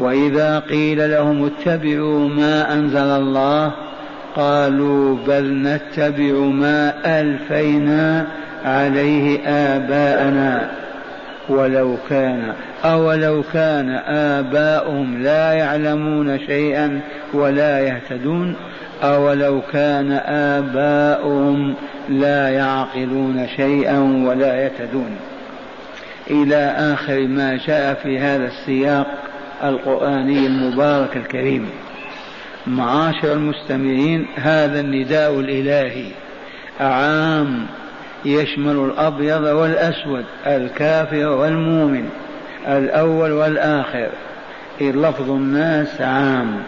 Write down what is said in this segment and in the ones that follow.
وإذا قيل لهم اتبعوا ما أنزل الله قالوا بل نتبع ما ألفينا عليه آباءنا. ولو كان أولو كان آباؤهم لا يعلمون شيئا ولا يهتدون أولو كان آباؤهم لا يعقلون شيئا ولا يهتدون. إلى آخر ما جاء في هذا السياق. القرآني المبارك الكريم. معاشر المستمعين هذا النداء الإلهي عام يشمل الأبيض والأسود الكافر والمؤمن الأول والآخر. لفظ الناس عام.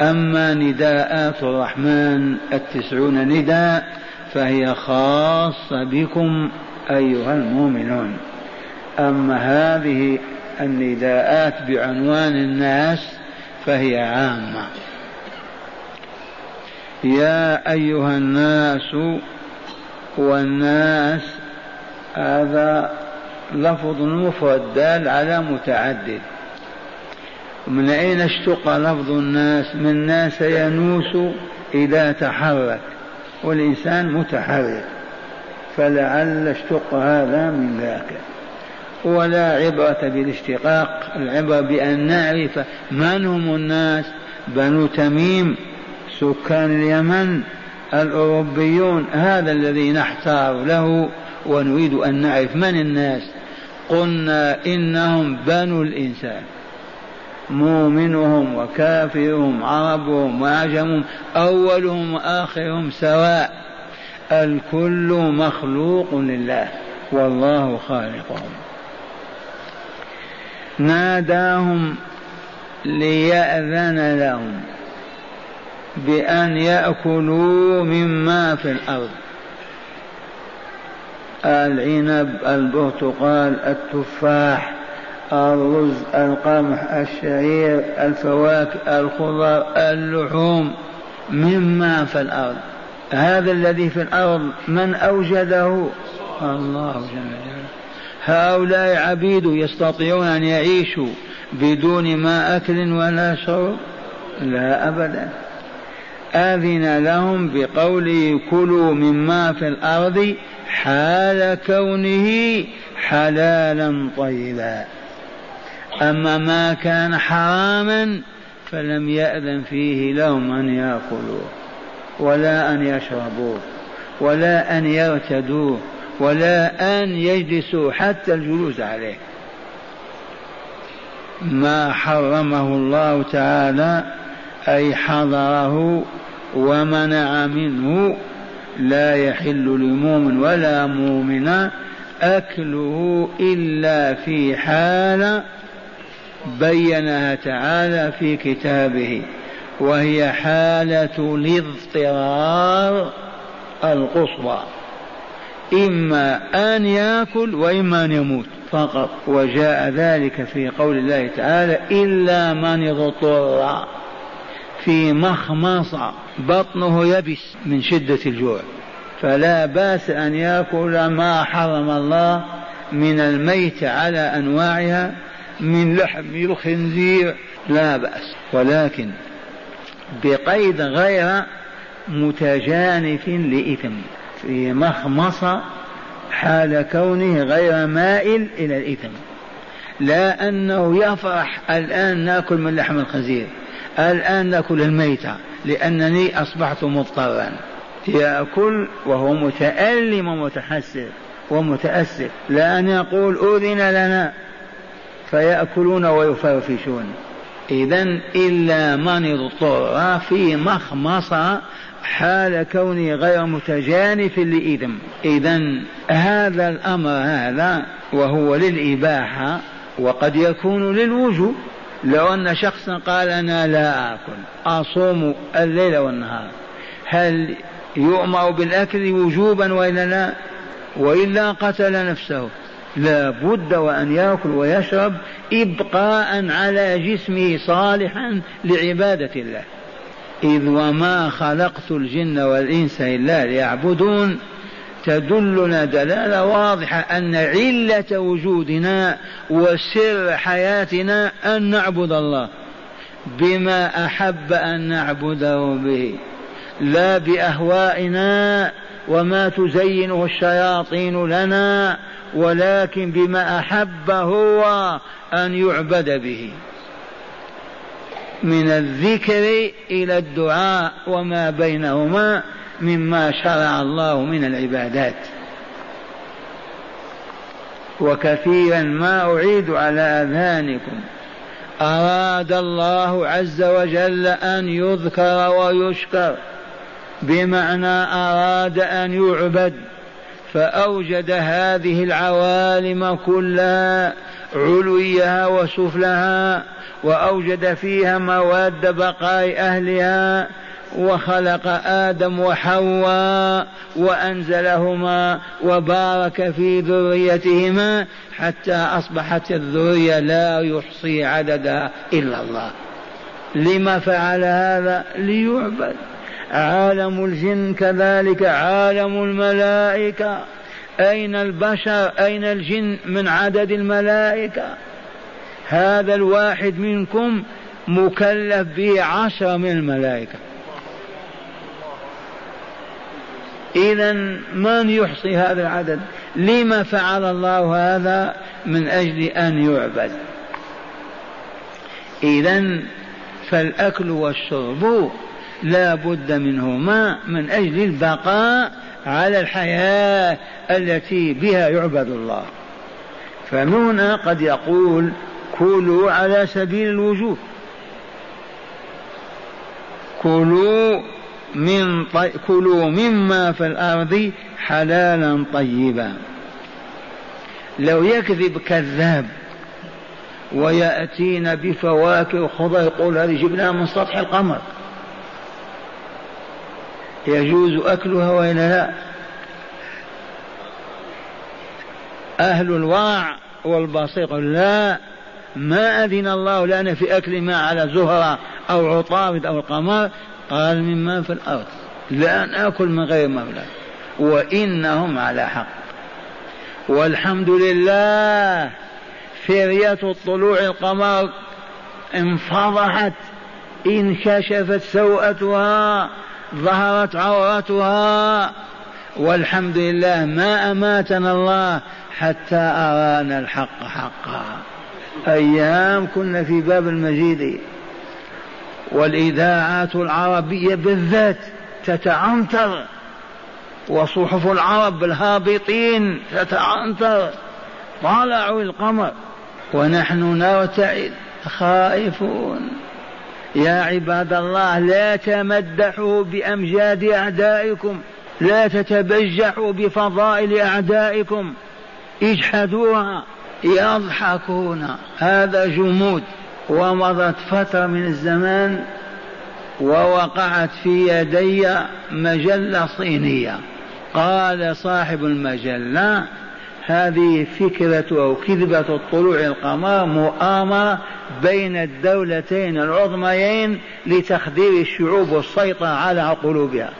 أما نداءات الرحمن التسعون نداء فهي خاصة بكم أيها المؤمنون. أما هذه النداءات بعنوان الناس فهي عامة. يا أيها الناس والناس هذا لفظ مفرد دال على متعدد. من أين اشتق لفظ الناس؟ من ناس ينوس إذا تحرك والإنسان متحرك فلعل اشتق هذا من ذاك. ولا عبرة بالاشتقاق العبرة بأن نعرف من هم الناس. بنو تميم سكان اليمن الأوروبيون هذا الذي نحتار له ونريد أن نعرف من الناس. قلنا إنهم بنو الإنسان. مؤمنهم وكافرهم عربهم وعجمهم أولهم وآخرهم سواء. الكل مخلوق لله والله خالقهم. ناداهم ليأذن لهم بأن يأكلوا مما في الأرض. العنب البرتقال التفاح الرز القمح الشعير الفواكه الخضر اللحوم مما في الأرض. هذا الذي في الأرض من أوجده؟ الله جل جلاله. هؤلاء عبيد يستطيعون أن يعيشوا بدون ما أكل ولا شرب؟ لا أبدا. أذن لهم بقوله كلوا مما في الأرض حال كونه حلالا طيبا. أما ما كان حراما فلم يأذن فيه لهم أن يأكلوه ولا أن يشربوه ولا أن يرتدوه. ولا أن يجلسوا حتى الجلوس عليه. ما حرمه الله تعالى أي حضره ومنع منه لا يحل لمؤمن ولا مؤمن أكله إلا في حال بينها تعالى في كتابه وهي حالة الاضطرار القصوى. إما أن يأكل وإما أن يموت فقط. وجاء ذلك في قول الله تعالى إلا من اضطر في مخمصة بطنه يبس من شدة الجوع. فلا بأس أن يأكل ما حرم الله من الميت على أنواعها من لحم الخنزير لا بأس. ولكن بقيد غير متجانف لإثم. في مخمصة حال كونه غير مائل إلى الإثم. لا أنه يفرح الآن نأكل من لحم الخنزير الآن نأكل الميتة لأنني أصبحت مضطرا. يأكل وهو متألم ومتحسر ومتأسف. لا أن يقول أذن لنا. فيأكلون ويفرفشون. إذا إلا من اضطر في مخمصة حال كونه غير متجانف لإثم إذا هذا الأمر هذا وهو للإباحة وقد يكون للوجوب. لو أن شخصا قال أنا لا آكل أصوم الليل والنهار هل يؤمر بالأكل وجوبا وإلا لا؟ وإلا قتل نفسه. لا بد وأن يأكل ويشرب إبقاء على جسمه صالحا لعبادة الله. إذ وما خلقت الجن والإنس إلا ليعبدون. تدلنا دلالة واضحة أن علة وجودنا وسر حياتنا أن نعبد الله بما أحب أن نعبده به لا بأهوائنا وما تزينه الشياطين لنا. ولكن بما أحب هو أن يعبد به. من الذكر إلى الدعاء وما بينهما مما شرع الله من العبادات. وكثيرا ما أعيد على أذهانكم أراد الله عز وجل أن يذكر ويشكر. بمعنى أراد أن يعبد. فأوجد هذه العوالم كلها علويها وسفلها وأوجد فيها مواد بقاء أهلها وخلق آدم وحواء وأنزلهما وبارك في ذريتهما حتى أصبحت الذرية لا يحصي عددها إلا الله. لما فعل هذا؟ ليعبد. عالم الجن كذلك عالم الملائكة. أين البشر؟ أين الجن من عدد الملائكة؟ هذا الواحد منكم مكلف به عشرة من الملائكة. إذا من يحصي هذا العدد؟ لما فعل الله هذا؟ من أجل أن يعبد. إذا فالأكل والشرب لا بد منهما من أجل البقاء على الحياة التي بها يعبد الله. فمن هنا قد يقول كلوا على سبيل الوجوب. كلوا من طي... كلوا مما في الأرض حلالا طيبا. لو يكذب كذاب ويأتينا بفواكه وخضر يقول هذه جبناها من سطح القمر. يجوز أكلها وإلا لا؟ أهل الورع والبصير لا ما أذن الله لنا في أكل ما على زهرة أو عطارد أو القمر قال مما في الأرض. لا نأكل من غير مبلغ. وإنهم على حق. والحمد لله فرية طلوع القمر انفضحت انكشفت سوءتها ظهرت عورتها والحمد لله ما أماتنا الله حتى أرانا الحق حقا. أيام كنا في باب المجيد والإذاعات العربية بالذات تتعنتر وصحف العرب بالهابطين تتعنتر. طالعوا القمر ونحن نرتعد خائفون. يا عباد الله لا تمدحوا بأمجاد أعدائكم لا تتبجحوا بفضائل أعدائكم. اجحدوها يضحكون. هذا جمود. ومضت فترة من الزمان ووقعت في يدي مجلة صينية. قال صاحب المجلة هذه فكرة أو كذبة طلوع القمر مؤامرة بين الدولتين العظميين لتخدير الشعوب والسيطرة على قلوبها.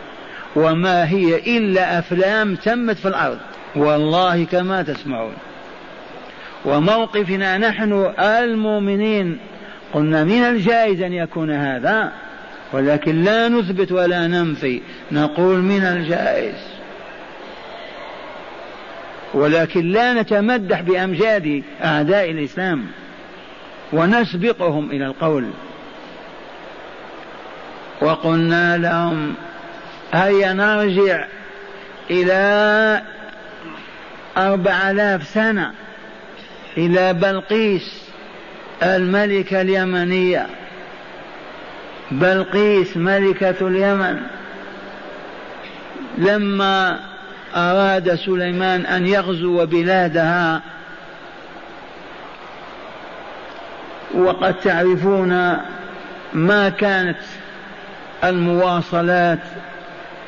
وما هي إلا أفلام تمت في الأرض. والله كما تسمعون. وموقفنا نحن المؤمنين. قلنا من الجائز أن يكون هذا؟ ولكن لا نثبت ولا ننفي. نقول من الجائز. ولكن لا نتمدح بأمجاد أعداء الإسلام ونسبقهم إلى القول. وقلنا لهم هيا نرجع إلى أربع آلاف سنة إلى بلقيس الملكة اليمنية. بلقيس ملكة اليمن. لما أراد سليمان أن يغزو بلادها. وقد تعرفون ما كانت المواصلات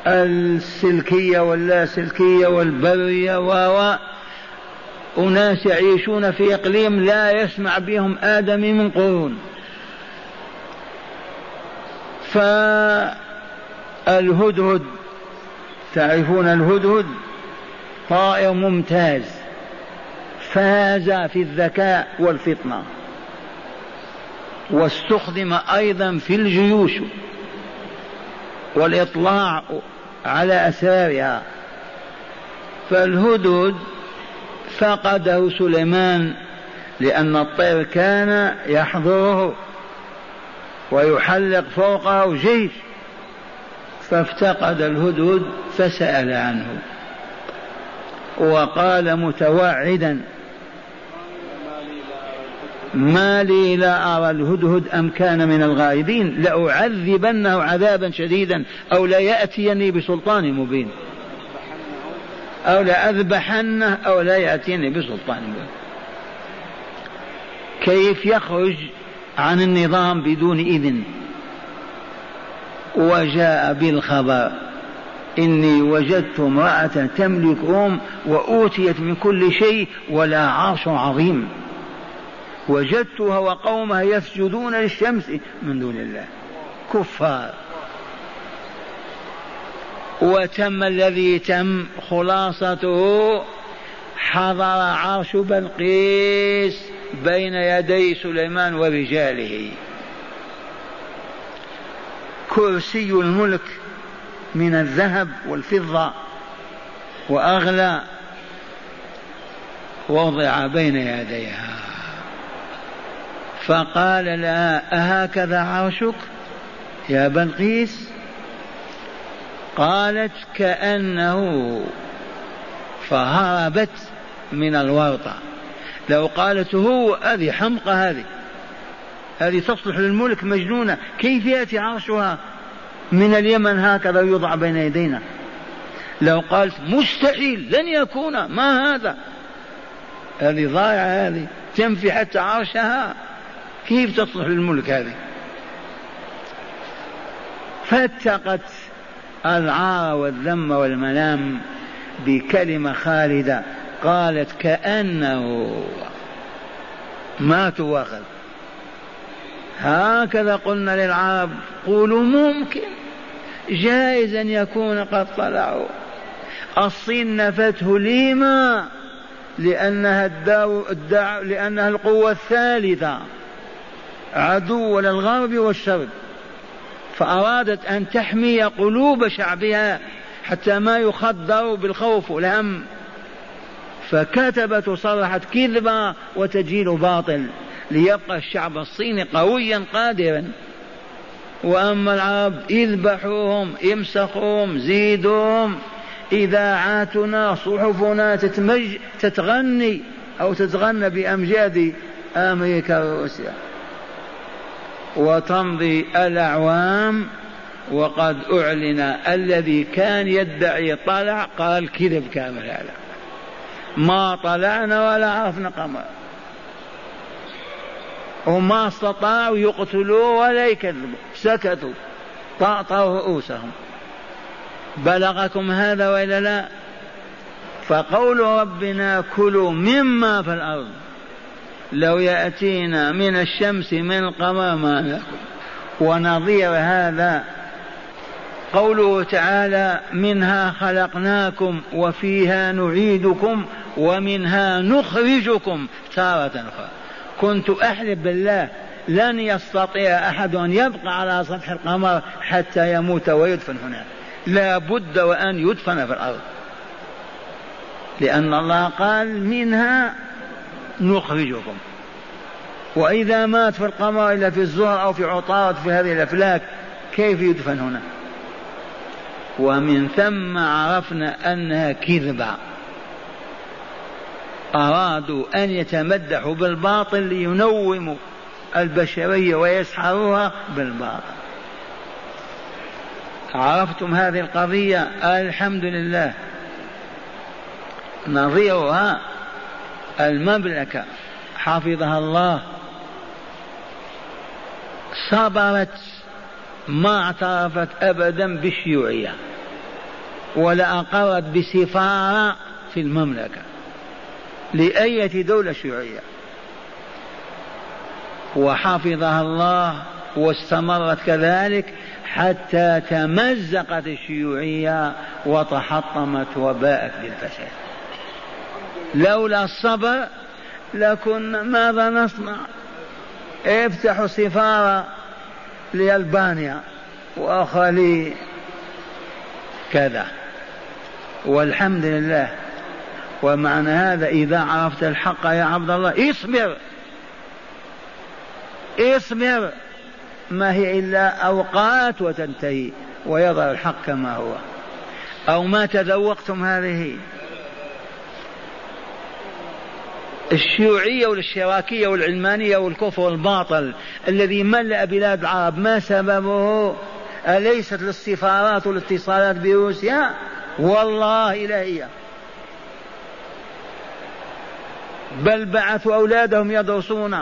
السلكية واللاسلكية والبرية و أناس يعيشون في إقليم لا يسمع بهم آدمي من قرون. فالهدهد تعرفون الهدهد؟ طائر ممتاز فاز في الذكاء والفطنة واستخدم أيضا في الجيوش والإطلاع على أسرارها. فالهدهد فقده سليمان لأن الطير كان يحضره ويحلق فوقه جيش. فافتقد الهدهد فسأل عنه وقال متوعدا ما لي لا أرى الهدهد أم كان من الغائبين لأعذبنه عذابا شديدا أو ليأتيني بسلطان مبين أو لأذبحنه أو لا يأتيني بسلطان مبين كيف يخرج عن النظام بدون إذن؟ وجاء بالخبر. إني وجدت امرأة تملكهم وأوتيت من كل شيء ولا عرش عظيم. وجدتها وقومها يسجدون للشمس من دون الله. كفار. وتم الذي تم خلاصته. حضر عرش بلقيس بين يدي سليمان ورجاله. كرسي الملك من الذهب والفضة وأغلى وضع بين يديها. فقال لها أهكذا عرشك يا بلقيس؟ قالت كأنه فهربت من الورطة. لو قالت هو هذه حمقى هذه. هذه تصلح للملك مجنونة. كيف يأتي عرشها؟ من اليمن هكذا يوضع بين يدينا. لو قالت مستحيل لن يكون ما هذا؟ هذه ضائعة هذه تنفي حتى عرشها. كيف تصلح للملك هذه؟ فاتقت العار والذم والملام بكلمة خالدة. قالت كأنه ما تواخذ هكذا قلنا للعرب قولوا ممكن. جائز أن يكون قد طلعوا. الصين نفته لما لأنها الداو الدع لأنها القوة الثالثة. عدو للغرب والشرق. فأرادت أن تحمي قلوب شعبها حتى ما يخدروا بالخوف والهم. فكتبت وصرحت كذبة وتجيل باطل. ليبقى الشعب الصيني قويا قادرا. وأما العرب اذبحوهم امسخوهم زيدوهم. إذاعاتنا صحفنا تتمج تتغني أو تتغنى بأمجاد أمريكا وروسيا. وتمضي الأعوام وقد أعلن الذي كان يدعي طلع قال كذب كامل هذا. ما طلعنا ولا عرفنا قمر. وما استطاعوا يقتلوه ولا يكذبوا. سكتوا. طاطوا رؤوسهم. بلغكم هذا وإلا لا؟ فقول ربنا كلوا مما في الأرض. لو يأتينا من الشمس من القمر ما ناكل ونظير هذا. قوله تعالى منها خلقناكم وفيها نعيدكم ومنها نخرجكم. تارة أخرى. كنت أحلف بالله لن يستطيع أحد أن يبقى على سطح القمر حتى يموت ويدفن هناك. لا بد وأن يدفن في الأرض. لأن الله قال منها نخرجكم. وإذا مات في القمر إلا في الزهر أو في عطارد في هذه الأفلاك كيف يدفن هنا ومن ثم عرفنا أنها كذبة. أرادوا أن يتمدحوا بالباطل لينوموا البشرية ويسحروها بالباطل. عرفتم هذه القضية؟ الحمد لله. نظيرها المملكة. حفظها الله. صبرت. ما اعترفت أبدا بالشيوعية ولا أقرت بسفارة في المملكة. لأية دولة شيوعية. وحفظها الله واستمرت كذلك حتى تمزقت الشيوعية وتحطمت وباءت بالفساد. لولا الصبر لكنا ماذا نصنع؟ افتحوا سفارة لألبانيا وأخلي كذا. والحمد لله ومعنى هذا إذا عرفت الحق يا عبد الله اصبر. اصبر. ما هي إلا أوقات وتنتهي ويظهر الحق كما هو. أو ما تذوقتم هذه؟ الشيوعية والاشتراكية والعلمانية والكفر والباطل الذي ملأ بلاد العرب ما سببه؟ أليست السفارات والاتصالات بروسيا؟ والله لا هي بل بعثوا أولادهم يدرسون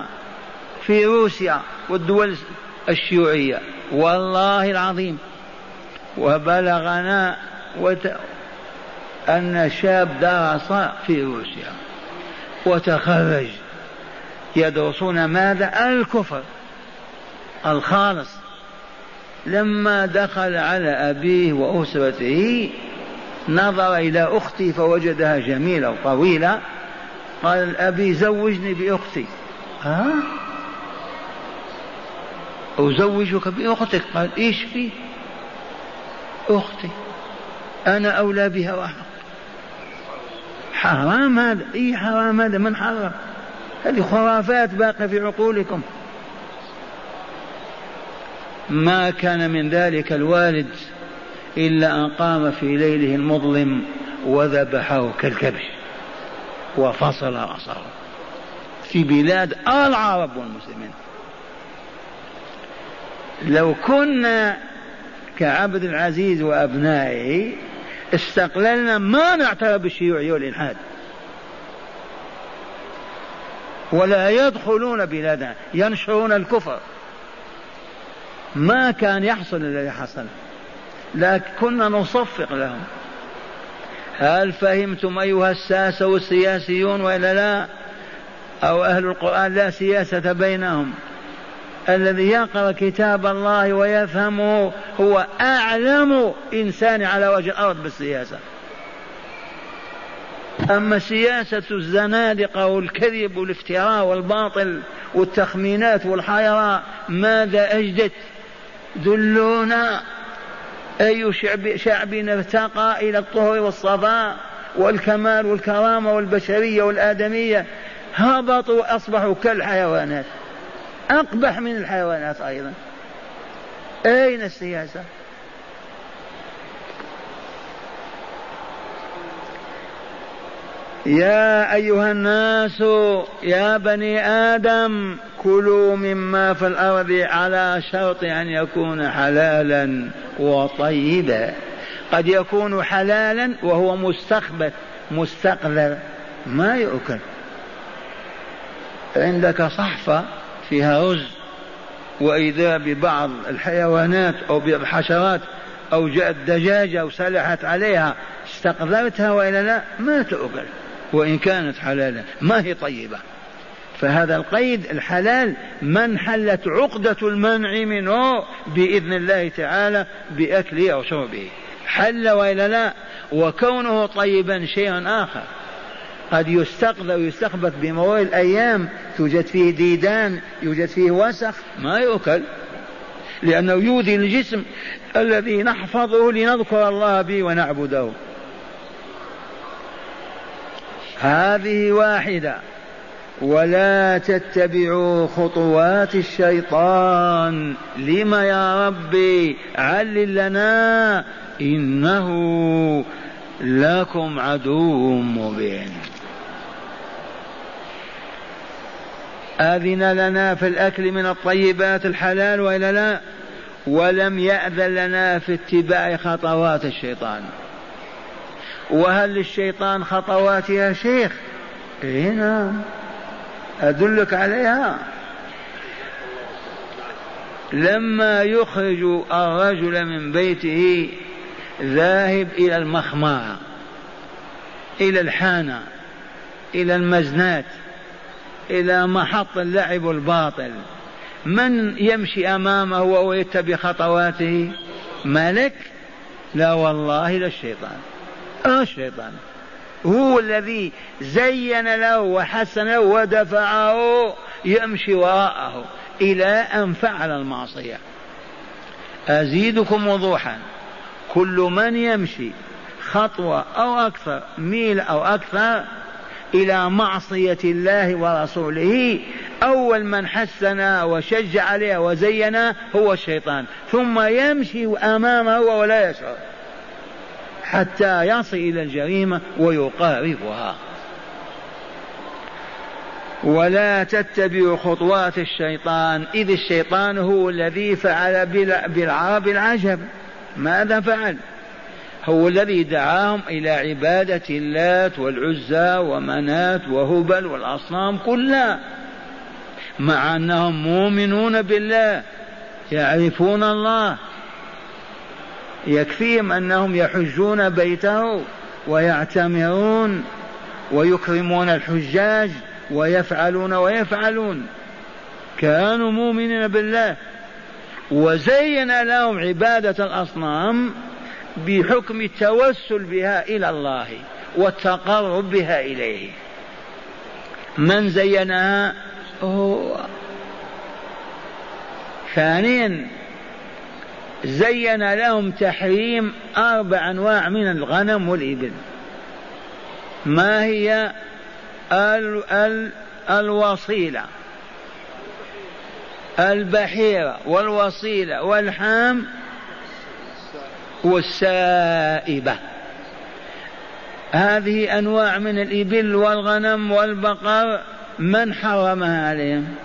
في روسيا والدول الشيوعية. والله العظيم. وبلغنا وت... أن شاب درس في روسيا وتخرج. يدرسون ماذا؟ الكفر الخالص. لما دخل على أبيه وأسرته نظر إلى أختي فوجدها جميلة وطويلة. قال الأبي زوجني بأختي. ها؟ أزوجك بأختك؟ قال إيش في؟ أختي. أنا أولى بها وأحق حرام هذا. إي حرام هذا. من حرم هذه خرافات باقية في عقولكم. ما كان من ذلك الوالد إلا أن قام في ليله المظلم وذبحه كالكبش. وفصل رأسه في بلاد العرب والمسلمين. لو كنا كعبد العزيز وأبنائه استقللنا ما نعترف بالشيوعية والإلحاد ولا يدخلون بلادنا ينشرون الكفر. ما كان يحصل الذي حصل. لكن كنا نصفق لهم. هل فهمتم أيها الساسة والسياسيون وإلا لا؟ أو أهل القرآن لا سياسة بينهم. الذي يقرأ كتاب الله ويفهمه هو أعلم إنسان على وجه الأرض بالسياسة. أما سياسة الزنادقة والكذب والافتراء والباطل والتخمينات والحيرة ماذا أجدت دلونا أي شعب, شعب ارتقى إلى الطهر والصفاء والكمال والكرامة والبشرية والآدمية هبطوا أصبحوا كالحيوانات. أقبح من الحيوانات أيضا. أين السياسة؟ يا أيها الناس يا بني آدم كلوا مما في الأرض على شرط أن يكون حلالا وطيبا. قد يكون حلالا وهو مستخبث مستقذر. ما يؤكل. عندك صحفة فيها رز وإذا ببعض الحيوانات أو بالحشرات أو جاءت دجاجة وسلحت عليها استقذرتها وإلا لا ما تؤكل. وإن كانت حلالا. ما هي طيبة؟ فهذا القيد الحلال من حلت عقدة المنع منه بإذن الله تعالى بأكله أو شربه. حل وإلا لا؟ وكونه طيبا شيء آخر. قد يستقذر ويستخبث بمرور الأيام. توجد فيه ديدان يوجد فيه وسخ. ما يؤكل. لأنه يؤذي الجسم الذي نحفظه لنذكر الله به ونعبده. هذه واحدة. ولا تتبعوا خطوات الشيطان. لم يا ربي علل لنا إنه لكم عدو مبين. أذن لنا في الأكل من الطيبات الحلال وإلا لا؟ ولم يأذن لنا في اتباع خطوات الشيطان. وهل للشيطان خطوات يا شيخ؟ إيه نعم. أدلك عليها؟ لما يخرج الرجل من بيته ذاهب إلى المخمارة إلى الحانة إلى المزنات إلى محط اللعب الباطل. من يمشي أمامه وهو يتبع خطواته؟ ملك لا والله لا الشيطان. الشيطان هو الذي زين له وحسن له ودفعه يمشي وراءه إلى أن فعل المعصية. أزيدكم وضوحا. كل من يمشي خطوة أو أكثر ميل أو أكثر إلى معصية الله ورسوله أول من حسن وشجع عليها وزين هو الشيطان. ثم يمشي أمامه ولا يشعر. حتى يصل إلى الجريمة ويقاربها. ولا تتبعوا خطوات الشيطان إذ الشيطان هو الذي فعل بالعرب العجب. ماذا فعل؟ هو الذي دعاهم إلى عبادة اللات والعزى ومنات وهبل والأصنام كلها مع أنهم مؤمنون بالله يعرفون الله. يكفيهم أنهم يحجون بيته ويعتمرون ويكرمون الحجاج ويفعلون ويفعلون. كانوا مؤمنين بالله. وزين لهم عبادة الأصنام بحكم التوسل بها إلى الله والتقرب بها إليه. من زينها؟ هو. ثانيا زين لهم تحريم أربع أنواع من الغنم والإبل. ما هي؟ ال ال الوصيلة. البحيرة والوصيلة والحام والسائبة. هذه أنواع من الإبل والغنم والبقر. من حرمها عليهم؟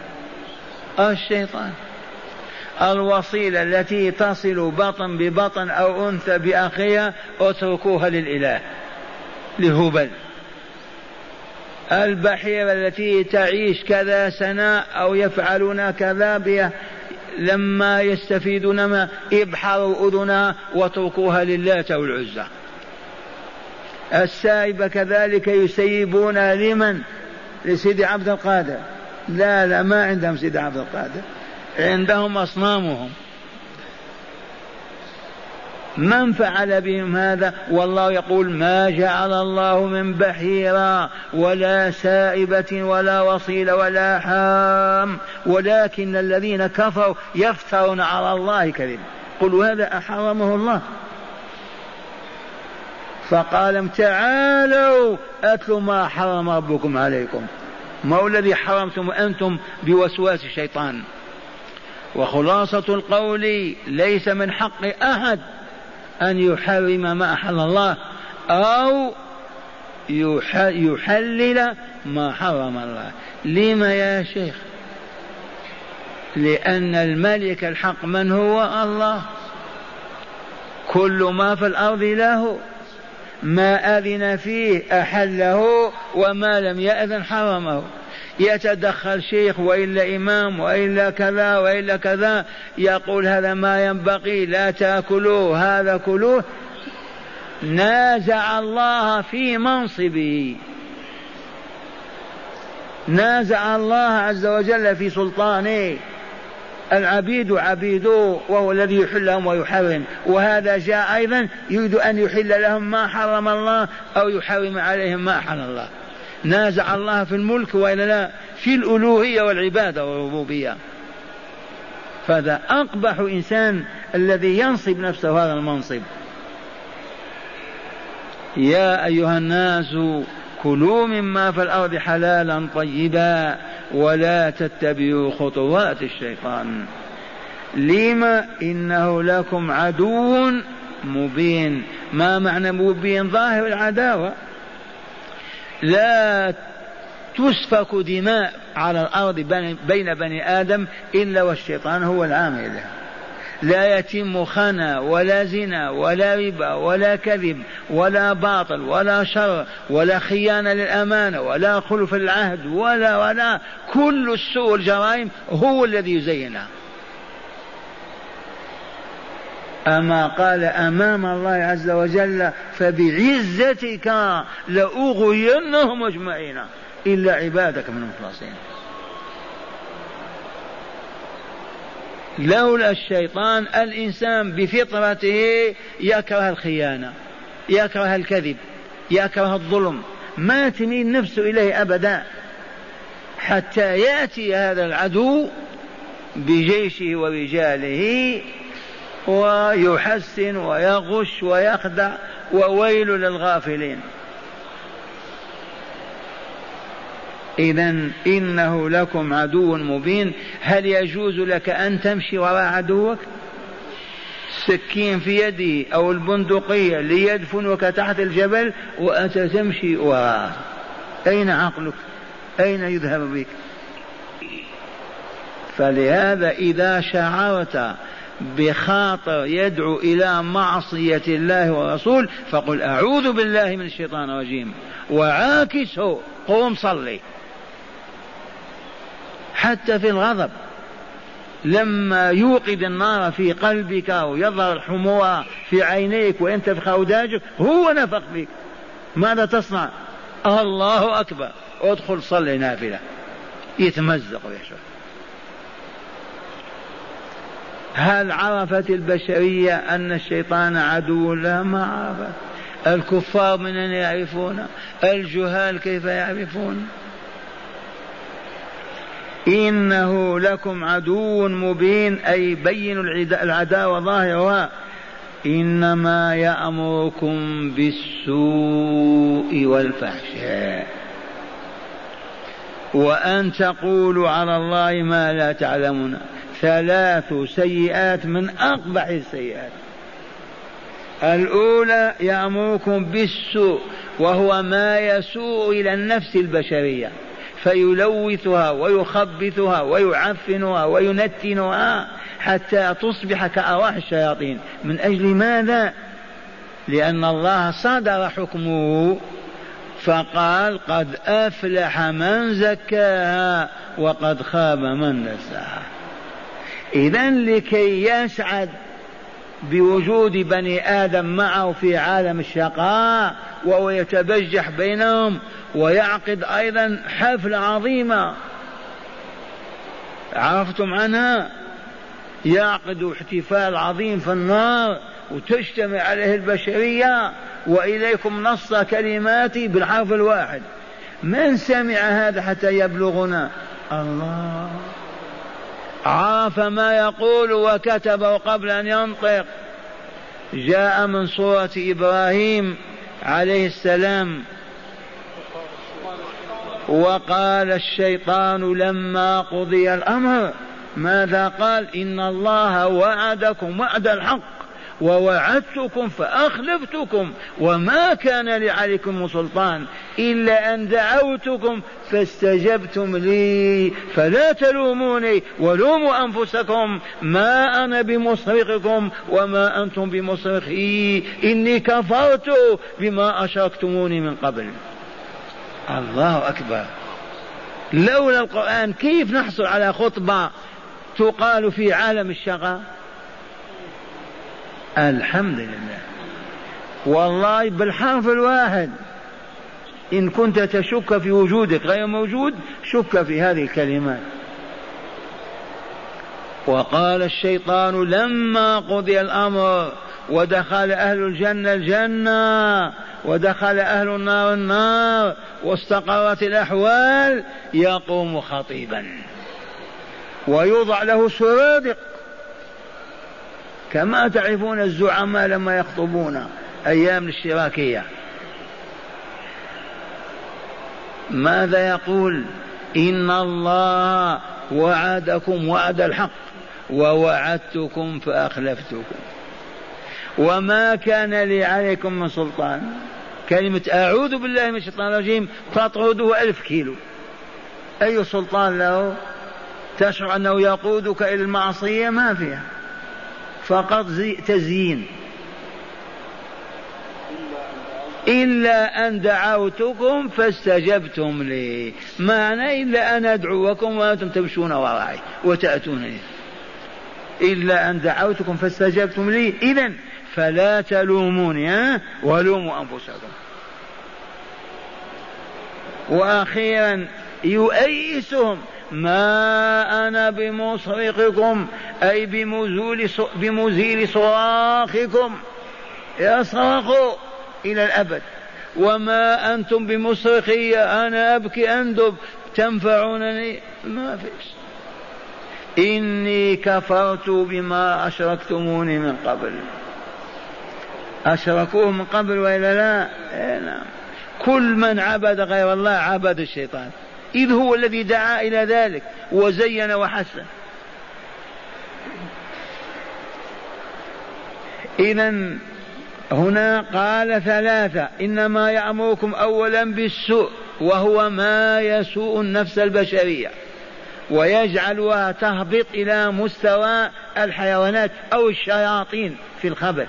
الشيطان. الوصيلة التي تصل بطن ببطن أو أنثى بأخيها اتركوها للإله. لهبل. البحيرة التي تعيش كذا سنة أو يفعلون كذا بها لما يستفيدون ما ابحروا أذنها واتركوها للات والعزى السائبة كذلك يسيبون لمن؟ لسيدي عبد القادر. لا لا ما عندهم سيدي عبد القادر. عندهم أصنامهم. من فعل بهم هذا؟ والله يقول ما جعل الله من بحيرة ولا سائبة ولا وصيلة ولا حام ولكن الذين كفروا يفترون على الله كذب قل هذا أحرمه الله. فقال تعالوا أتلوا ما حرم ربكم عليكم. ما هو الذي حرمتم أنتم بوسواس الشيطان؟ وخلاصة القول ليس من حق أحد أن يحرم ما أحل الله أو يحلل ما حرم الله. لما يا شيخ؟ لأن الملك الحق من هو؟ الله. كل ما في الأرض له. ما أذن فيه أحله وما لم يأذن حرمه. يتدخل شيخ وإلا إمام وإلا كذا وإلا كذا يقول هذا ما ينبغي لا تأكلوه هذا كلوه. نازع الله في منصبه. نازع الله عز وجل في سلطانه. العبيد عبيده وهو الذي يحل لهم ويحرم. وهذا جاء أيضا يريد أن يحل لهم ما حرم الله أو يحرم عليهم ما حرم الله. نازع الله في الملك وإلا لا؟ في الألوهية والعبادة والربوبية. فهذا أقبح إنسان الذي ينصب نفسه هذا المنصب. يا أيها الناس كلوا مما في الأرض حلالا طيبا ولا تتبعوا خطوات الشيطان. لما إنه لكم عدو مبين؟ ما معنى مبين؟ ظاهر العداوة. لا تسفك دماء على الأرض بين بني آدم إلا والشيطان هو العامل لها. لا يتم خنا ولا زنا ولا ربا ولا كذب ولا باطل ولا شر ولا خيانة للأمانة ولا خلف العهد ولا ولا. كل السوء والجرائم هو الذي يزينها. أما قال أمام الله عز وجل فبعزتك لأغوينهم أجمعين. إلا عبادك من المخلصين. لولا الشيطان الإنسان بفطرته يكره الخيانة يكره الكذب يكره الظلم. ما تميل نفسه إليه أبدا. حتى يأتي هذا العدو بجيشه ورجاله ويحسن ويغش ويخدع وويل للغافلين. إذا إنه لكم عدو مبين. هل يجوز لك أن تمشي وراء عدوك؟ سكين في يده أو البندقية ليدفنك تحت الجبل وأنت تمشي وراءه. أين عقلك؟ أين يذهب بك؟ فلهذا إذا شعرت بخاطر يدعو إلى معصية الله ورسول فقل أعوذ بالله من الشيطان الرجيم. وعاكسه قوم صلي. حتى في الغضب. لما يوقد النار في قلبك ويظهر الحموة في عينيك وينتفخ أوداجك هو نفخ فيك. ماذا تصنع؟ الله أكبر. ادخل صلي نافلة. يتمزق ويشعر هل عرفت البشرية أن الشيطان عدو لها ما عرفت. الكفار من أين يعرفون؟ الجهال كيف يعرفون؟ إنه لكم عدو مبين أي بين العداوة ظاهرها. إنما يأمركم بالسوء والفحشاء. وأن تقولوا على الله ما لا تعلمون. ثلاث سيئات من أقبح السيئات. الأولى يأمركم بالسوء وهو ما يسوء إلى النفس البشرية فيلوثها ويخبثها ويعفنها وينتنها حتى تصبح كأرواح الشياطين. من أجل ماذا؟ لأن الله صدر حكمه فقال قد أفلح من زكاها وقد خاب من دساها إذا لكي يسعد بوجود بني آدم معه في عالم الشقاء وهو يتبجح بينهم ويعقد أيضا حفلة عظيمة. عرفتم عنها؟ يعقد احتفال عظيم في النار وتجتمع عليه البشرية وإليكم نص كلماتي بالحرف الواحد. من سمع هذا حتى يبلغنا؟ الله. عرف ما يقول وكتبه قبل أن ينطق. جاء من سورة إبراهيم عليه السلام. وقال الشيطان لما قضي الأمر ماذا قال؟ إن الله وعدكم وعد الحق. ووعدتكم فأخلفتكم وما كان لي عليكم من سلطان إلا أن دعوتكم فاستجبتم لي فلا تلوموني ولوموا أنفسكم ما أنا بمصرخكم وما أنتم بمصرخي. إني كفرت بما أشركتموني من قبل. الله أكبر. لولا القرآن كيف نحصل على خطبة تقال في عالم الشقاء الحمد لله. والله بالحرف الواحد. إن كنت تشك في وجودك غير موجود شك في هذه الكلمات. وقال الشيطان لما قضي الأمر ودخل أهل الجنة الجنة ودخل أهل النار النار واستقرت الأحوال يقوم خطيبا. ويوضع له سرادق. كما تعرفون الزعماء لما يخطبون أيام الاشتراكية. ماذا يقول؟ إن الله وعدكم وعد الحق ووعدتكم فأخلفتكم. وما كان لي عليكم من سلطان. كلمة أعوذ بالله من الشيطان الرجيم تطرده ألف كيلو. أي سلطان له؟ تشعر أنه يقودك إلى المعصية؟ ما فيها. فقط تزيين. إلا أن دعوتكم فاستجبتم لي. معنى إلا أن أدعوكم وأنتم تمشون وراي وتأتونني. إلا أن دعوتكم فاستجبتم لي. إذا فلا تلوموني ها؟ ولوموا أنفسكم. وأخيرا يؤيسهم ما أنا بمصرخكم أي بمزول بمزيل صراخكم. يصرخوا إلى الأبد. وما أنتم بمصرخي أنا أبكي أندب تنفعونني؟ ما فيش. إني كفرت بما أشركتموني من قبل. أشركوه من قبل وإلا لا؟ إيه نعم. كل من عبد غير الله عبد الشيطان. إذ هو الذي دعا إلى ذلك وزين وحسن. إذا هنا قال ثلاثة إنما يأمركم أولا بالسوء وهو ما يسوء النفس البشرية ويجعلها تهبط إلى مستوى الحيوانات أو الشياطين في الخبث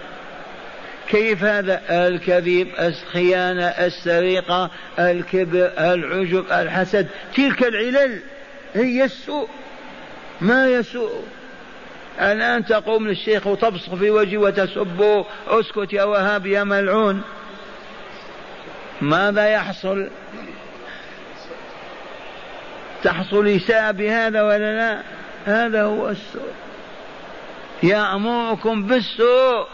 كيف هذا؟ الكذب الخيانة السرقة الكبر العجب الحسد. تلك العلل هي السوء. ما يسوء؟ الآن تقوم للشيخ وتبصق في وجهه وتسبه اسكت يا وهاب يا ملعون. ماذا يحصل؟ تحصل إساءة بهذا ولا لا؟ هذا هو السوء. يأمركم بالسوء.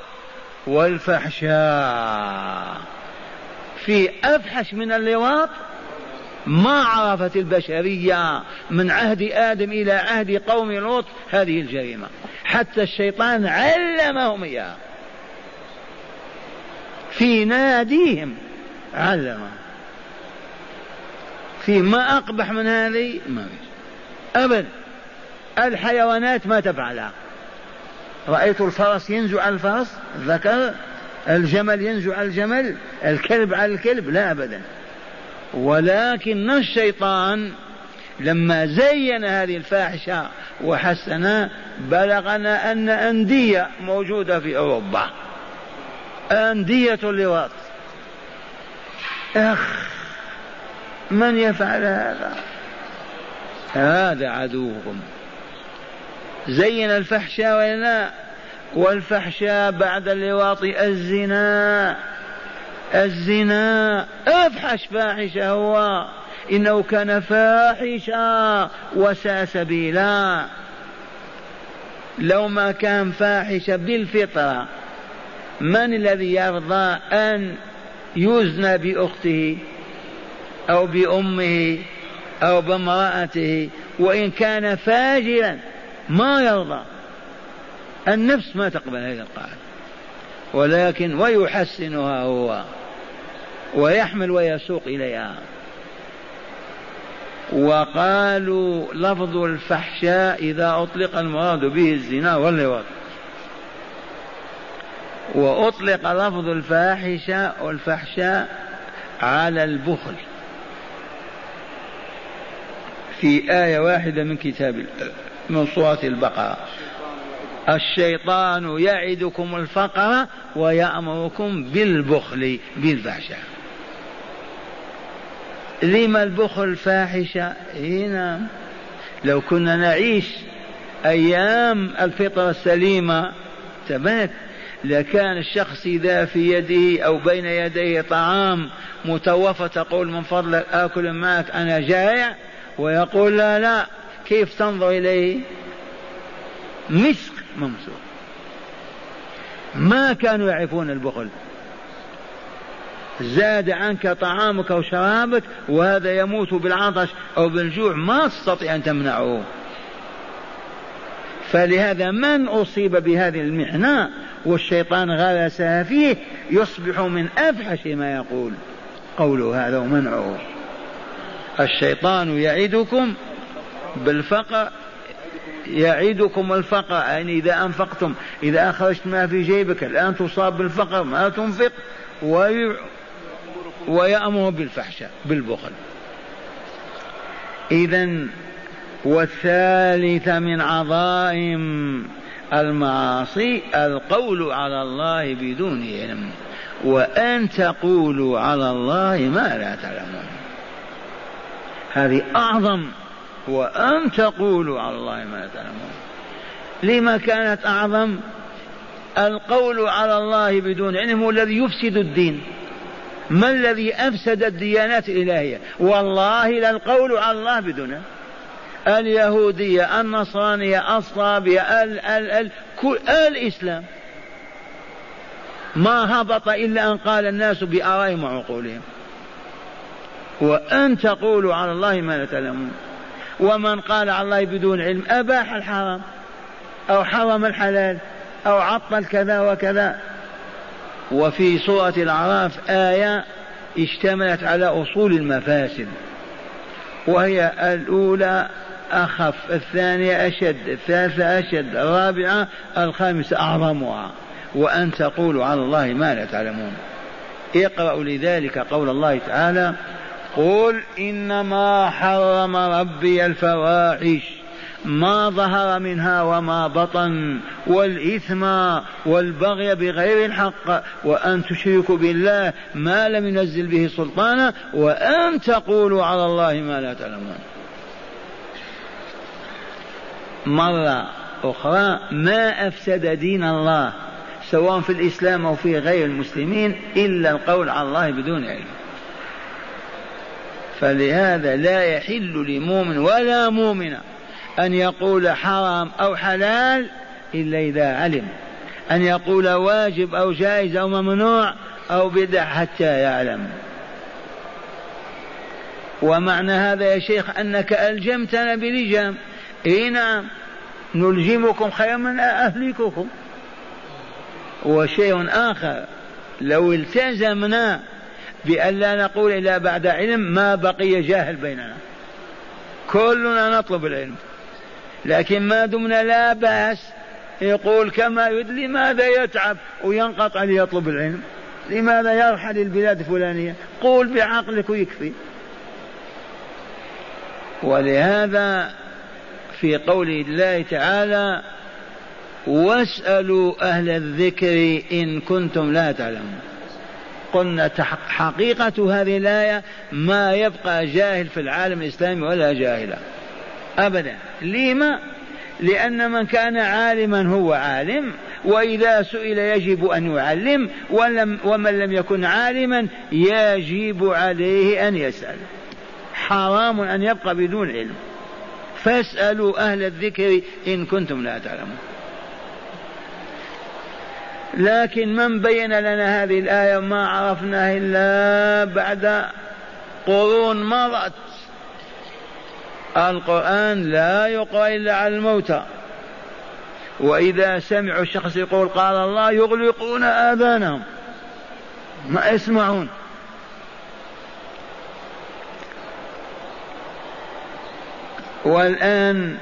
والفحشاء. في أفحش من اللواط ما عرفت البشرية من عهد آدم إلى عهد قوم لوط هذه الجريمة. حتى الشيطان علمهم إياها. في ناديهم علمهم. في ما أقبح من هذه؟ ما أبدا الحيوانات ما تفعلها. رأيت الفرس ينزو على الفرس ذكر الجمل ينزو على الجمل الكلب على الكلب لا أبدا. ولكن الشيطان لما زين هذه الفاحشة وحسنا بلغنا أن أندية موجودة في أوروبا. أندية اللواط أخ من يفعل هذا؟ هذا عدوكم زين الفحشاء ولا والفحشاء بعد اللواط الزنا الزنا. افحش فاحشه هو إنه كان فاحشا وساء سبيلا. لو ما كان فاحشا بالفطرة من الذي يرضى أن يزنى بأخته أو بأمه أو بامرأته؟ وإن كان فاجرا ما يرضى. النفس ما تقبل هذه القاعدة. ولكن ويحسنها هو ويحمل ويسوق إليها. وقالوا لفظ الفحشاء إذا أطلق المراد به الزنا واللواط. وأطلق لفظ الفاحشة والفحشاء على البخل. في آية واحدة من كتاب الله من سورة البقرة. الشيطان يعدكم الفقر ويأمركم بالبخل بالفحشاء. لما البخل فاحشة. هنا لو كنا نعيش أيام الفطرة السليمة تبات لكان الشخص إذا في يده أو بين يديه طعام متوفى تقول من فضلك آكل معك أنا جائع؟ ويقول لا لا. كيف تنظر إليه؟ مسك ممسوح. ما كانوا يعرفون البخل. زاد عنك طعامك وشرابك وهذا يموت بالعطش أو بالجوع. ما تستطيع أن تمنعه. فلهذا من أصيب بهذه المحنة والشيطان غرسها فيه؟ يصبح من أفحش ما يقول. قوله هذا ومنعه. الشيطان يعدكم بالفقر يعيدكم الفقر. يعني إذا أنفقتم إذا أخرجت ما في جيبك الآن تصاب بالفقر ما تنفق وي... ويأمر بالفحشاء بالبخل. إذا والثالث من عظائم المعاصي القول على الله بدون علم وأن تقولوا على الله ما لا تعلمون. هذه أعظم وأن تقولوا على الله ما تعلمون. لما كانت أعظم القول على الله بدون علم هو الذي يفسد الدين. ما الذي أفسد الديانات الإلهية؟ والله لا القول على الله بدون اليهودية النصرانية الصابية ال ال ال كل الإسلام. ما هبط إلا أن قال الناس بآرائهم وعقولهم. وأن تقولوا على الله ما لا تعلمون. ومن قال على الله بدون علم أباح الحرام أو حرم الحلال أو عطل كذا وكذا. وفي سورة الأعراف آية اشتملت على أصول المفاسد وهي الأولى أخف الثانية أشد الثالثة أشد الرابعة الخامسة أعظمها. وأن تقولوا على الله ما لا تعلمون. اقرأوا لذلك قول الله تعالى قل إنما حرم ربي الفواحش ما ظهر منها وما بطن والإثم والبغي بغير الحق وأن تشركوا بالله ما لم ينزل به سلطانا وأن تقولوا على الله ما لا تعلمون. مرة أخرى ما أفسد دين الله سواء في الإسلام أو في غير المسلمين إلا القول على الله بدون علم. فلهذا لا يحل لمؤمن ولا مؤمنة أن يقول حرام أو حلال إلا إذا علم. أن يقول واجب أو جائز أو ممنوع أو بدع حتى يعلم. ومعنى هذا يا شيخ أنك ألجمتنا بلجام إي نعم نلجمكم خيرا من أهلككم. وشيء آخر لو التزمنا بأن لا نقول إلا بعد علم ما بقي جاهل بيننا. كلنا نطلب العلم. لكن ما دمنا لا بأس يقول كما يد لماذا يتعب وينقطع ليطلب العلم. لماذا يرحل البلاد الفلانية؟ قول بعقلك ويكفي. ولهذا في قول الله تعالى واسألوا أهل الذكر إن كنتم لا تعلمون. قلنا حقيقة هذه الآية ما يبقى جاهل في العالم الإسلامي ولا جاهلا. أبدا. لما؟ لأن من كان عالما هو عالم وإذا سئل يجب أن يعلم ولم ومن لم يكن عالما يجب عليه أن يسأل. حرام أن يبقى بدون علم. فاسألوا أهل الذكر إن كنتم لا تعلمون. لكن من بين لنا هذه الآية ما عرفناها إلا بعد قرون مضت. القرآن لا يقرأ إلا على الموتى وإذا سمعوا شخص يقول قال الله يغلقون آذانهم. ما يسمعون. والآن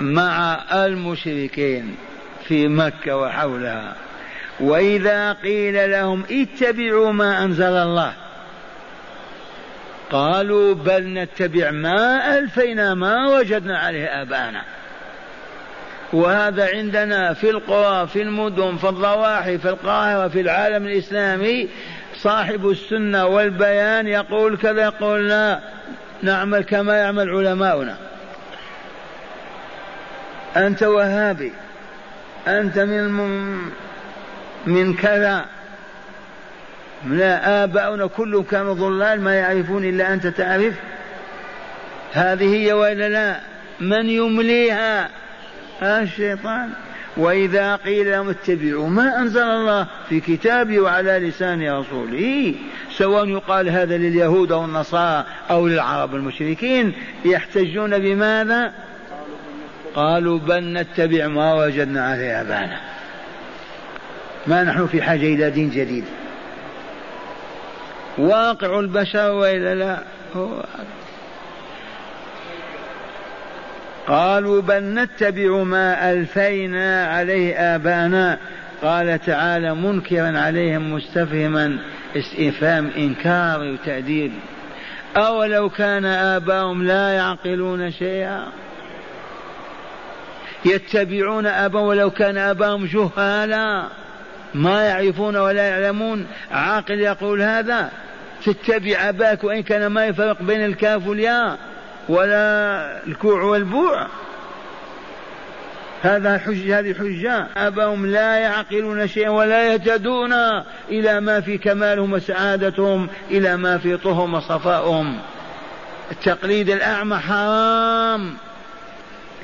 مع المشركين. في مكة وحولها. وإذا قيل لهم اتبعوا ما أنزل الله قالوا بل نتبع ما ألفينا ما وجدنا عليه آباءنا. وهذا عندنا في القرى في المدن في الضواحي في القاهرة في العالم الإسلامي. صاحب السنة والبيان يقول كذا يقول لا نعمل كما يعمل علماؤنا. أنت وهابي. أنت من من كذا. لا آباؤنا كلهم كانوا ضلال ما يعرفون إلا أنت تعرف. هذه هي وإلا لا؟ من يمليها؟ الشيطان. وإذا قيل لهم اتبعوا ما أنزل الله في كتابه وعلى لسان رسوله سواء يقال هذا لليهود أو النصارى أو للعرب المشركين يحتجون بماذا؟ قالوا بل نتبع ما وجدنا عليه آبانا. ما نحن في حاجة إلى دين جديد. واقع البشر وإلا لا هو قالوا بل نتبع ما ألفينا عليه آبانا. قال تعالى منكرا عليهم مستفهما استفهام إنكار وتعديل أولو كان اباهم لا يعقلون شيئا. يتبعون أبا ولو كان أباهم جهالا. ما يعرفون ولا يعلمون. عاقل يقول هذا. تتبع أباك وإن كان ما يفرق بين الكاف والياء ولا الكوع والبوع. هذا حجة هذه حجة. أبهم لا يعقلون شيئا ولا يهتدون إلى ما في كمالهم وسعادتهم إلى ما في طههم وصفائهم التقليد الأعمى حرام.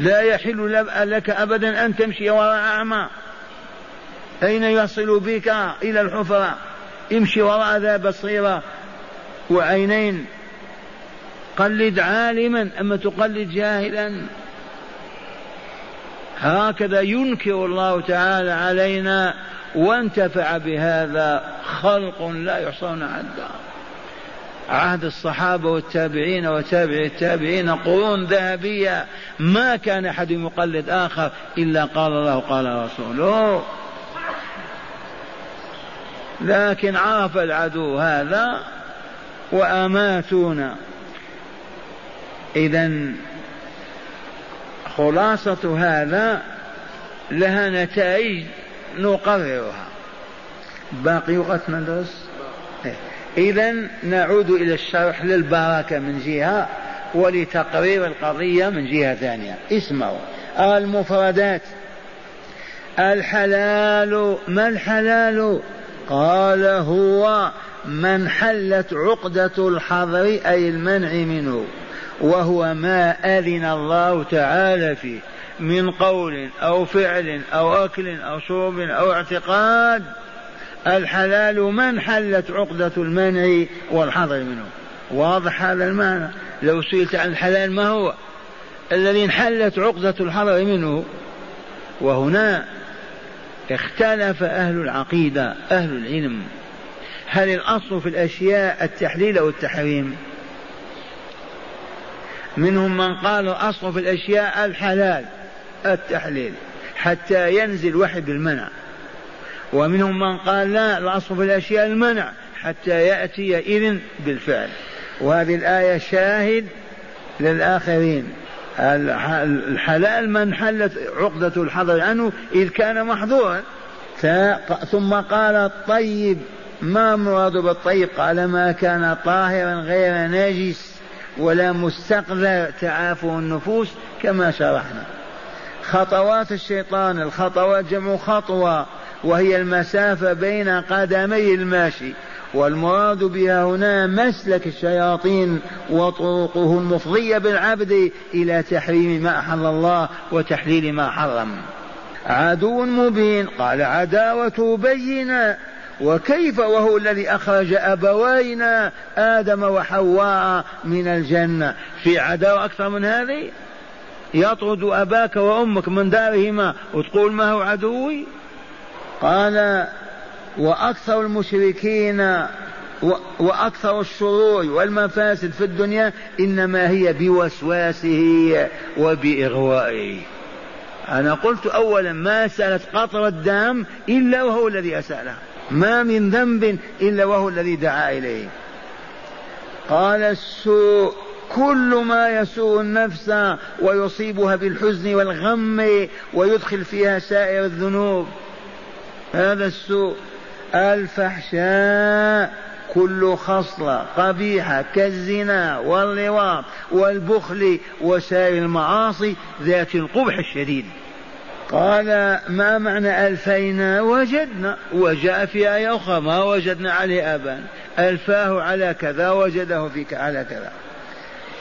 لا يحل لك أبدا أن تمشي وراء أعمى. أين يصل بك إلى الحفرة؟ امشي وراء ذا بصيرة. وعينين. قلد عالما أما تقلد جاهلا. هكذا ينكر الله تعالى علينا وانتفع بهذا خلق لا يحصون عدا عهد الصحابة والتابعين وتابع التابعين قرون ذهبية. ما كان أحد يقلد آخر إلا قال الله قال رسوله. لكن عرف العدو هذا وأماتونا. إذا خلاصة هذا لها نتائج نقررها. باقي وقت ندرس. إذا نعود إلى الشرح للبركة من جهة ولتقرير القضية من جهة ثانية. اسمعوا. المفردات. الحلال ما الحلال؟ قال هو من حلت عقدة الحظر أي المنع منه وهو ما أذن الله تعالى فيه من قول أو فعل أو أكل أو شرب أو اعتقاد. الحلال من حلت عقدة المنع والحظر منه. واضح هذا المعنى. لو سئلت عن الحلال ما هو؟ الذي انحلت عقدة الحظر منه وهنا اختلف أهل العقيدة أهل العلم. هل الأصل في الأشياء التحليل أو التحريم؟ منهم من قال الأصل في الأشياء الحلال التحليل حتى ينزل وحي بالمنع. ومنهم من قال لا الأصل في الأشياء المنع حتى يأتي إذن بالفعل. وهذه الآية شاهد للآخرين. الحلال من حلت عقدة الحظر عنه إذ كان محظورا. ثم قال الطيب ما مراد بالطيب؟ قال ما كان طاهرا غير نجس ولا مستقذر تعافه النفوس كما شرحنا. خطوات الشيطان الخطوات جمع خطوة. وهي المسافة بين قدمي الماشي والمراد بها هنا مسلك الشياطين وطرقه المفضية بالعبد إلى تحريم ما أحل الله وتحليل ما حرم. عدو مبين قال عداوة بينة وكيف وهو الذي أخرج أبوينا آدم وحواء من الجنة؟ في عداوة أكثر من هذه؟ يطرد أباك وأمك من دارهما وتقول ما هو عدوي؟ قال وأكثر المشركين وأكثر الشرور والمفاسد في الدنيا إنما هي بوسواسه وبإغوائه. أنا قلت أولا ما سألت قطر الدم إلا وهو الذي أسألها ما من ذنب إلا وهو الذي دعا إليه. قال السوء كل ما يسوء النفس ويصيبها بالحزن والغم ويدخل فيها سائر الذنوب. هذا السوء. الفحشاء كل خصلة قبيحة كالزنا واللواط والبخل وسائر المعاصي ذات القبح الشديد. قال ما معنى ألفينا؟ وجدنا. وجاء في آية أخرى ما وجدنا عليه أبا. ألفاه على كذا وجده فيك على كذا.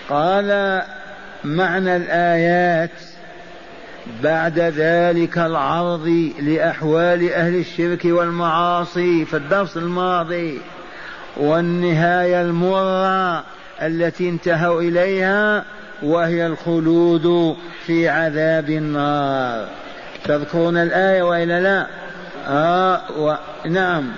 قال معنى الآيات بعد ذلك العرض لأحوال أهل الشرك والمعاصي في الدرس الماضي والنهاية المرة التي انتهوا إليها وهي الخلود في عذاب النار. تذكرون الآية وإلا لا؟ آه و... نعم.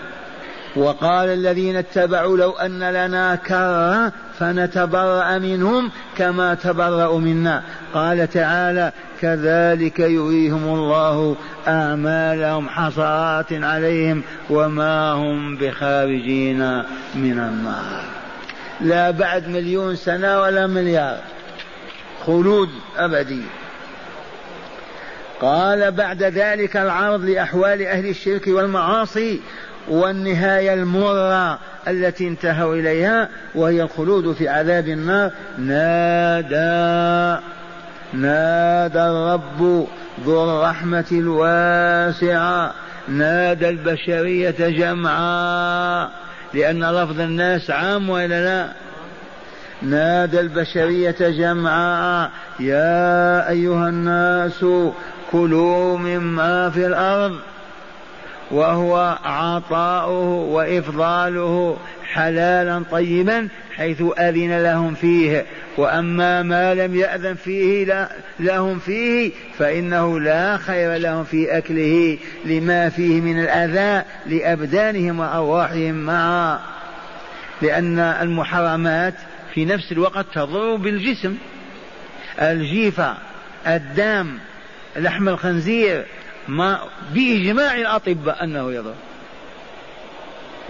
وقال الذين اتبعوا لو أن لنا كرة فنتبرأ منهم كما تبرأوا منا. قال تعالى كذلك يريهم الله أعمالهم حصرات عليهم وما هم بخارجين من النار. لا بعد مليون سنة ولا مليار. خلود أبدي. قال بعد ذلك العرض لأحوال أهل الشرك والمعاصي والنهاية المرة التي انتهوا إليها وهي الخلود في عذاب النار. نادى نادى الرب ذو الرحمة الواسعة. نادى البشرية جمعا. لأن لفظ الناس عام وإلا لا؟ نادى البشرية جمعا. يا أيها الناس كلوا مما في الأرض. وهو عطاؤه وإفضاله حلالا طيبا حيث أذن لهم فيه. وأما ما لم يأذن فيه لا لهم فيه فإنه لا خير لهم في أكله لما فيه من الأذى لأبدانهم وأرواحهم معا. لأن المحرمات في نفس الوقت تضر بالجسم. الجيفة الدم لحم الخنزير ما بإجماع الأطباء أنه يضر.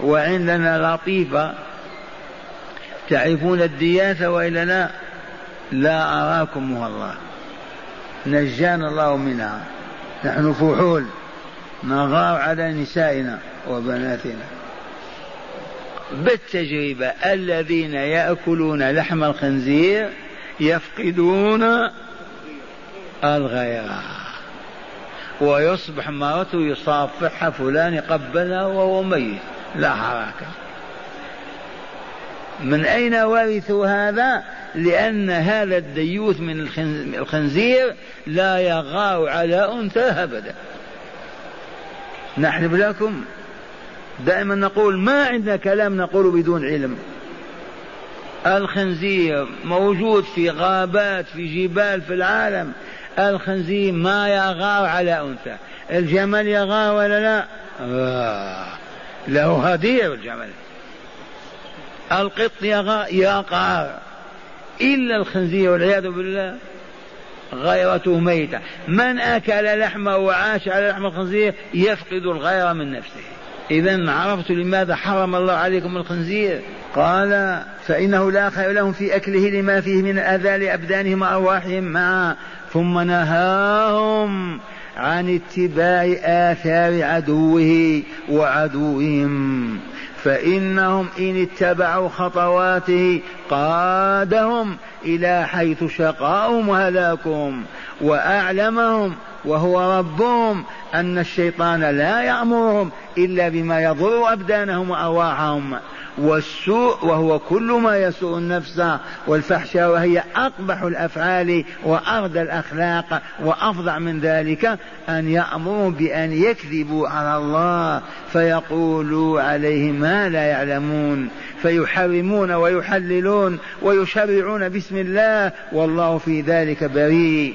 وعندنا لطيفة تعرفون الدياثة وإلا لا؟ لا أراكم الله نجانا الله منها. نحن فحول. نغار على نسائنا وبناتنا. بالتجربة الذين يأكلون لحم الخنزير يفقدون الغيرة ويصبح مرته يصافحها فلان قبلها وهو ميت. لا حركة. من أين ورثوا هذا؟ لأن هذا الديوث من الخنزير لا يغار على أنثى أبدا. نحلف لكم دائما نقول ما عندنا كلام نقول بدون علم. الخنزير موجود في غابات في جبال في العالم. الخنزير ما يغار على أنثى. الجمل يغار ولا لا؟ آه. له هدير الجمل. القط يقع. إلا الخنزير والعياذ بالله. غيرته ميتة. من أكل لحمه وعاش على لحم الخنزير يفقد الغيرة من نفسه. إذا عرفت لماذا حرم الله عليكم الخنزير. قال فإنه لا خير لهم في أكله لما فيه من الأذى لأبدانهم وأرواحهم. معا ثم نهاهم عن اتباع آثار عدوه وعدوهم. فإنهم إن اتبعوا خطواته قادهم إلى حيث شقاؤهم وهلاكهم وأعلمهم وهو ربهم أن الشيطان لا يأمرهم إلا بما يضر أبدانهم وأرواحهم. والسوء وهو كل ما يسوء النفس والفحشاء وهي أقبح الأفعال وأردى الأخلاق وأفظع من ذلك أن يأمروا بأن يكذبوا على الله فيقولوا عليه ما لا يعلمون فيحرمون ويحللون ويشرعون باسم الله والله في ذلك بريء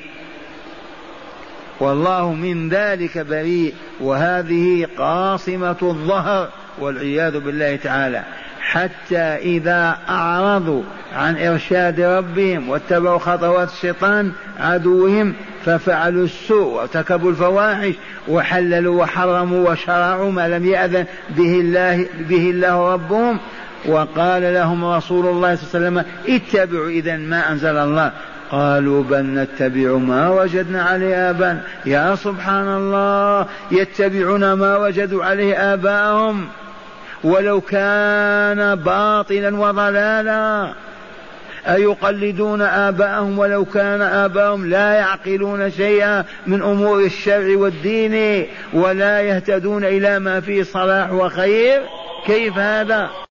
والله من ذلك بريء وهذه قاصمة الظهر والعياذ بالله تعالى حتى إذا أعرضوا عن إرشاد ربهم واتبعوا خطوات الشيطان عدوهم ففعلوا السوء وارتكبوا الفواحش وحللوا وحرموا وشرعوا ما لم يأذن به الله به الله ربهم. وقال لهم رسول الله صلى الله عليه وسلم اتبعوا إذا ما أنزل الله. قالوا بل نتبع ما وجدنا عليه آباءنا. يا سبحان الله يتبعون ما وجدوا عليه آباءهم. ولو كان باطلا وضلالا أيقلدون آباءهم ولو كان آباءهم لا يعقلون شيئا من أمور الشرع والدين ولا يهتدون إلى ما فيه صلاح وخير؟ كيف هذا؟